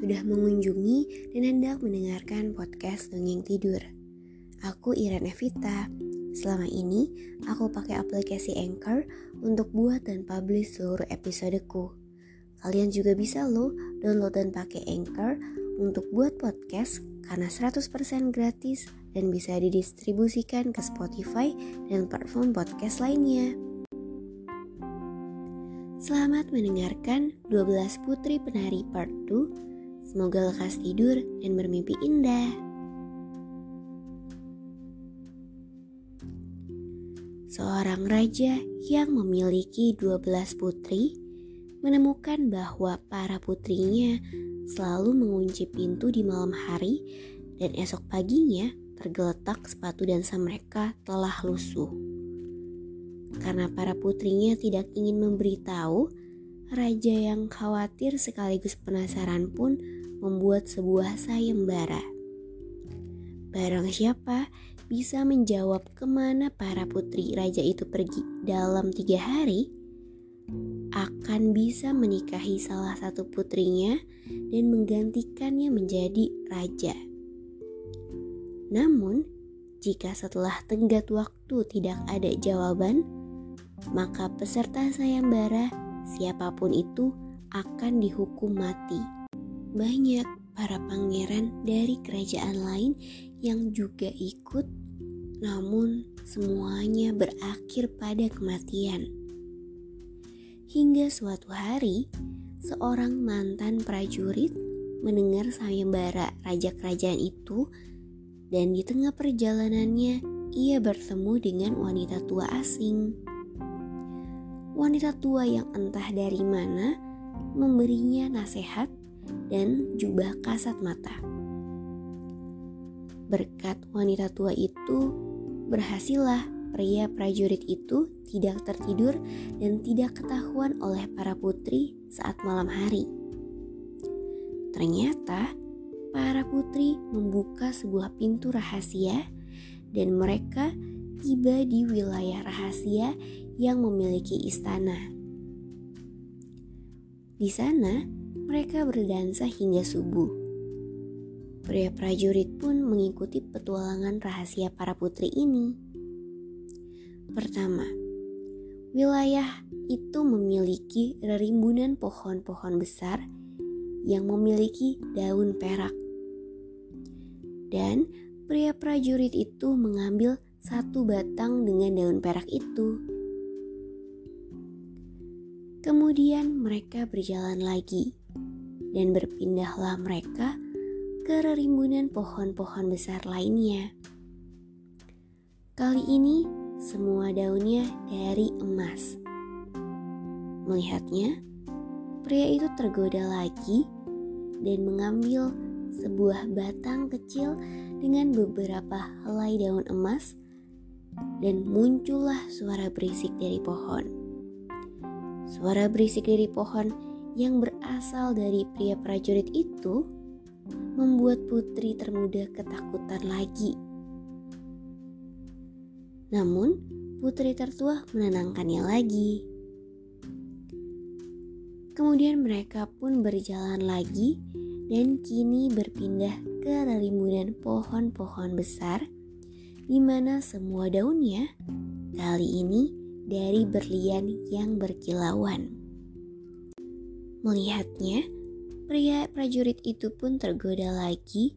Sudah mengunjungi dan hendak mendengarkan podcast Dongeng Tidur. Aku Iren Evita. Selama ini, aku pakai aplikasi Anchor untuk buat dan publish seluruh episodeku. Kalian juga bisa loh download dan pakai Anchor untuk buat podcast karena 100% gratis dan bisa didistribusikan ke Spotify dan platform podcast lainnya. Selamat mendengarkan 12 Putri Penari Part 2. Semoga lekas tidur dan bermimpi indah. Seorang raja yang memiliki 12 putri menemukan bahwa para putrinya selalu mengunci pintu di malam hari dan esok paginya tergeletak sepatu dansa mereka telah lusuh. Karena para putrinya tidak ingin memberitahu, raja yang khawatir sekaligus penasaran pun membuat sebuah sayembara. Barang siapa bisa menjawab ke mana para putri raja itu pergi dalam tiga hari, akan bisa menikahi salah satu putrinya dan menggantikannya menjadi raja. Namun, jika setelah tenggat waktu tidak ada jawaban, maka peserta sayembara siapa pun itu akan dihukum mati. Banyak para pangeran dari kerajaan lain yang juga ikut, namun semuanya berakhir pada kematian. Hingga suatu hari, seorang mantan prajurit mendengar sayembara raja kerajaan itu dan di tengah perjalanannya ia bertemu dengan wanita tua asing. Wanita tua yang entah dari mana memberinya nasihat dan jubah kasat mata. Berkat wanita tua itu, berhasillah pria prajurit itu tidak tertidur dan tidak ketahuan oleh para putri saat malam hari. Ternyata, para putri membuka sebuah pintu rahasia, dan mereka tiba di wilayah rahasia yang memiliki istana. Di sana, mereka berdansa hingga subuh. Pria prajurit pun mengikuti petualangan rahasia para putri ini. Pertama, wilayah itu memiliki rerimbunan pohon-pohon besar yang memiliki daun perak. Dan pria prajurit itu mengambil satu batang dengan daun perak itu. Kemudian mereka berjalan lagi dan berpindahlah mereka ke rerimbunan pohon-pohon besar lainnya. Kali ini semua daunnya dari emas. Melihatnya, pria itu tergoda lagi dan mengambil sebuah batang kecil dengan beberapa helai daun emas dan muncullah suara berisik dari pohon. Suara berisik dari pohon yang berasal dari pria prajurit itu membuat putri termuda ketakutan lagi namun, putri tertua menenangkannya lagi. Kemudian mereka pun berjalan lagi dan kini berpindah ke rerimbunan pohon-pohon besar di mana semua daunnya kali ini dari berlian yang berkilauan. Melihatnya, pria prajurit itu pun tergoda lagi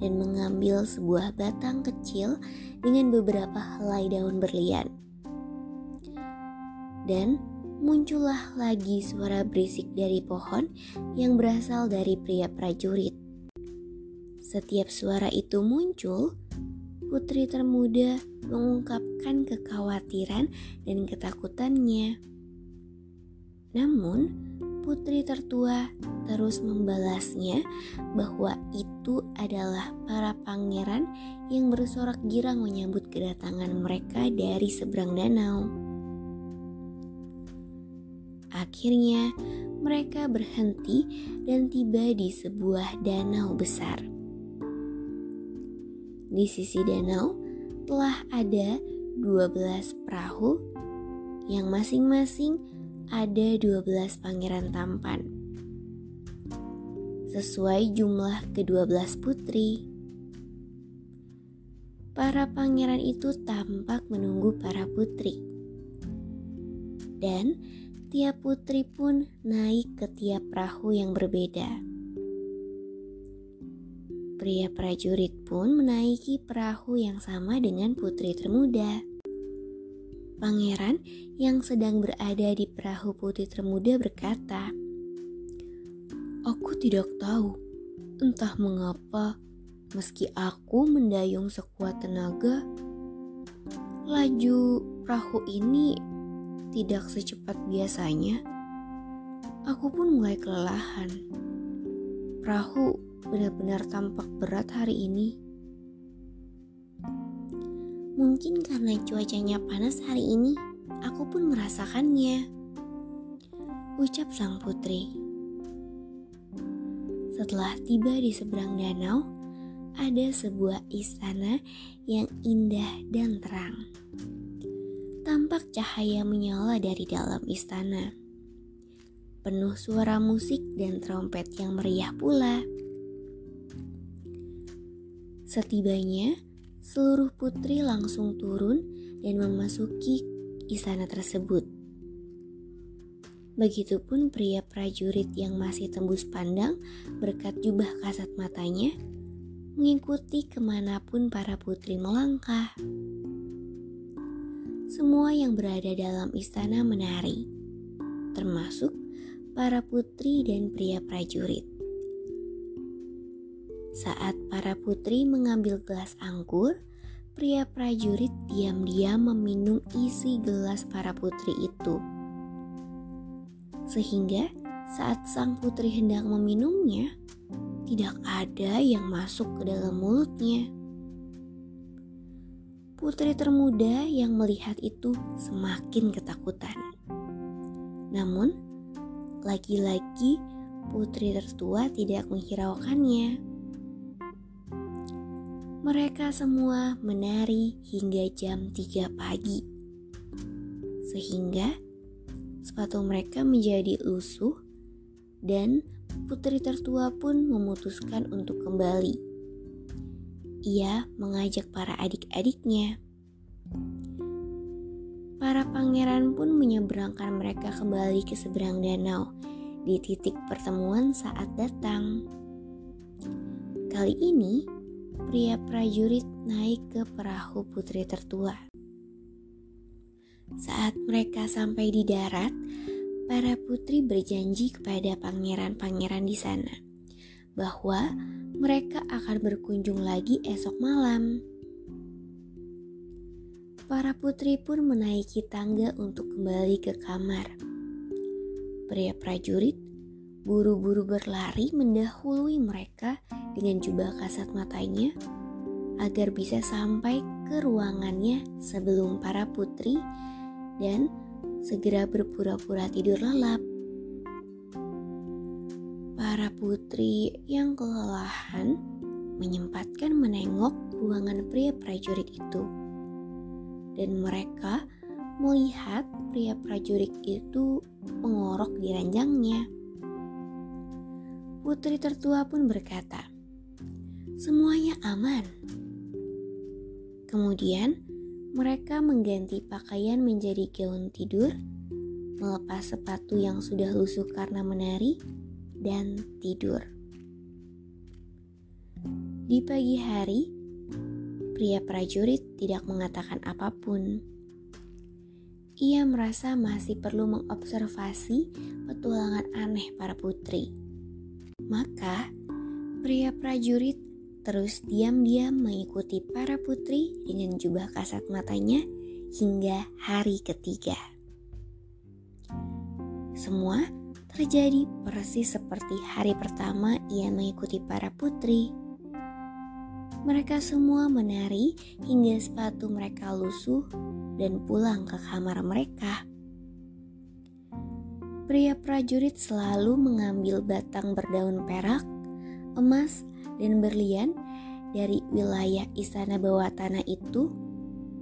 dan mengambil sebuah batang kecil dengan beberapa helai daun berlian. Dan muncullah lagi suara berisik dari pohon yang berasal dari pria prajurit. Setiap suara itu muncul, putri termuda mengungkapkan kekhawatiran dan ketakutannya. Namun, putri tertua terus membalasnya bahwa itu adalah para pangeran yang bersorak girang menyambut kedatangan mereka dari seberang danau. Akhirnya, mereka berhenti dan tiba di sebuah danau besar. Di sisi danau telah ada 12 perahu yang masing-masing ada 12 pangeran tampan. Sesuai jumlah ke-12 putri. Para pangeran itu tampak menunggu para putri. Dan tiap putri pun naik ke tiap perahu yang berbeda. Pria prajurit pun menaiki perahu yang sama dengan putri termuda. Pangeran yang sedang berada di perahu putih termuda berkata, Aku tidak tahu, entah mengapa, meski aku mendayung sekuat tenaga, laju perahu ini tidak secepat biasanya. Aku pun mulai kelelahan. Perahu benar-benar tampak berat hari ini. Mungkin karena cuacanya panas hari ini, aku pun merasakannya. Ucap sang putri. Setelah tiba di seberang danau, ada sebuah istana yang indah dan terang. Tampak cahaya menyala dari dalam istana. Penuh suara musik dan trompet yang meriah pula. Setibanya, seluruh putri langsung turun dan memasuki istana tersebut. Begitupun pria prajurit yang masih tembus pandang berkat jubah kasat matanya mengikuti ke mana pun para putri melangkah. Semua yang berada dalam istana menari, termasuk para putri dan pria prajurit. Saat para putri mengambil gelas anggur, pria prajurit diam-diam meminum isi gelas para putri itu. Sehingga saat sang putri hendak meminumnya, tidak ada yang masuk ke dalam mulutnya. Putri termuda yang melihat itu semakin ketakutan. Namun, lagi-lagi putri tertua tidak menghiraukannya. Mereka semua menari hingga jam 3 pagi. Sehingga sepatu mereka menjadi lusuh dan putri tertua pun memutuskan untuk kembali. Ia mengajak para adik-adiknya. Para pangeran pun menyeberangkan mereka kembali ke seberang danau di titik pertemuan saat datang. Kali ini, pria prajurit naik ke perahu putri tertua. Saat mereka sampai di darat, para putri berjanji kepada pangeran-pangeran di sana bahwa mereka akan berkunjung lagi esok malam. Para putri pun menaiki tangga untuk kembali ke kamar. Pria prajurit buru-buru berlari mendahului mereka dengan jubah kasat matanya agar bisa sampai ke ruangannya sebelum para putri dan segera berpura-pura tidur lelap. Para putri yang kelelahan menyempatkan menengok ruangan pria prajurit itu. Dan mereka melihat pria prajurit itu mengorok di ranjangnya. Putri tertua pun berkata, "Semuanya aman." Kemudian mereka mengganti pakaian menjadi gaun tidur, melepas sepatu yang sudah lusuh karena menari, dan tidur. Di pagi hari, pria prajurit tidak mengatakan apa pun. Ia merasa masih perlu mengobservasi petualangan aneh para putri. Maka, pria prajurit terus diam-diam mengikuti para putri dengan jubah kasat matanya hingga hari ketiga. Semua terjadi persis seperti hari pertama ia mengikuti para putri. Mereka semua menari hingga sepatu mereka lusuh dan pulang ke kamar mereka. Pria prajurit selalu mengambil batang berdaun perak, emas, dan berlian dari wilayah istana bawah tanah itu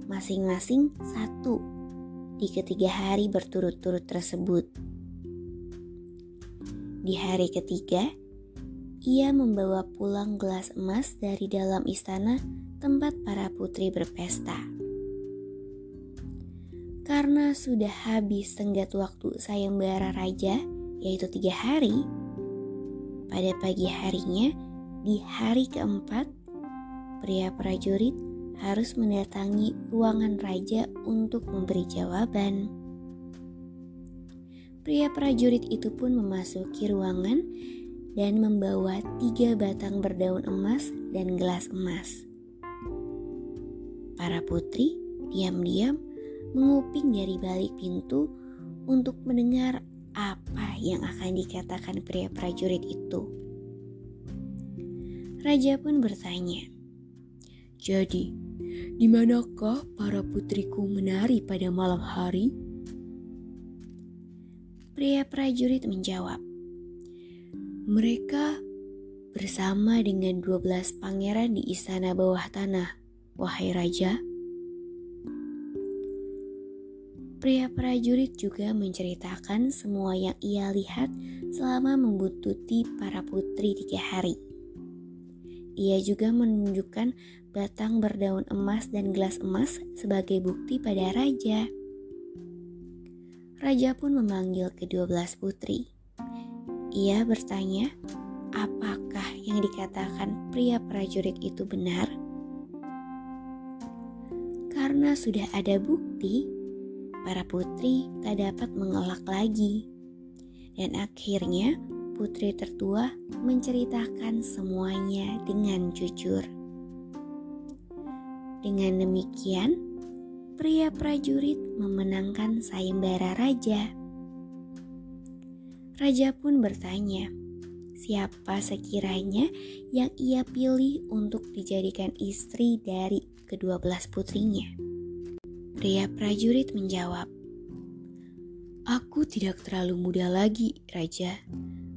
masing-masing satu di ketiga hari berturut-turut tersebut. Di hari ketiga, ia membawa pulang gelas emas dari dalam istana tempat para putri berpesta. Karena sudah habis tenggat waktu sayembara raja, yaitu tiga hari, pada pagi harinya, di hari keempat, pria prajurit harus mendatangi ruangan raja untuk memberi jawaban. Pria prajurit itu pun memasuki ruangan dan membawa tiga batang berdaun emas dan gelas emas. Para putri diam-diam menguping dari balik pintu untuk mendengar apa yang akan dikatakan pria prajurit itu. Raja pun bertanya, "Jadi, di manakah para putriku menari pada malam hari?" Pria prajurit menjawab, "Mereka bersama dengan 12 pangeran di istana bawah tanah, wahai raja." Pria prajurit juga menceritakan semua yang ia lihat selama membuntuti para putri tiga hari. Ia juga menunjukkan batang berdaun emas dan gelas emas sebagai bukti pada raja. Raja pun memanggil kedua belas putri. Ia bertanya, apakah yang dikatakan pria prajurit itu benar? Karena sudah ada bukti, para putri tak dapat mengelak lagi. Dan akhirnya putri tertua menceritakan semuanya dengan jujur. Dengan demikian, pria prajurit memenangkan sayembara raja. Raja pun bertanya, siapa sekiranya yang ia pilih untuk dijadikan istri dari kedua belas putrinya. Pria prajurit menjawab, Aku tidak terlalu muda lagi, Raja.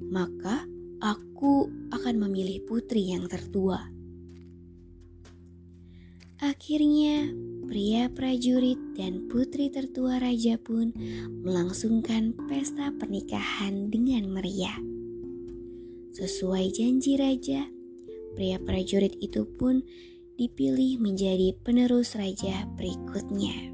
Maka aku akan memilih putri yang tertua. Akhirnya, pria prajurit dan putri tertua raja pun melangsungkan pesta pernikahan dengan meriah. Sesuai janji raja, pria prajurit itu pun dipilih menjadi penerus raja berikutnya.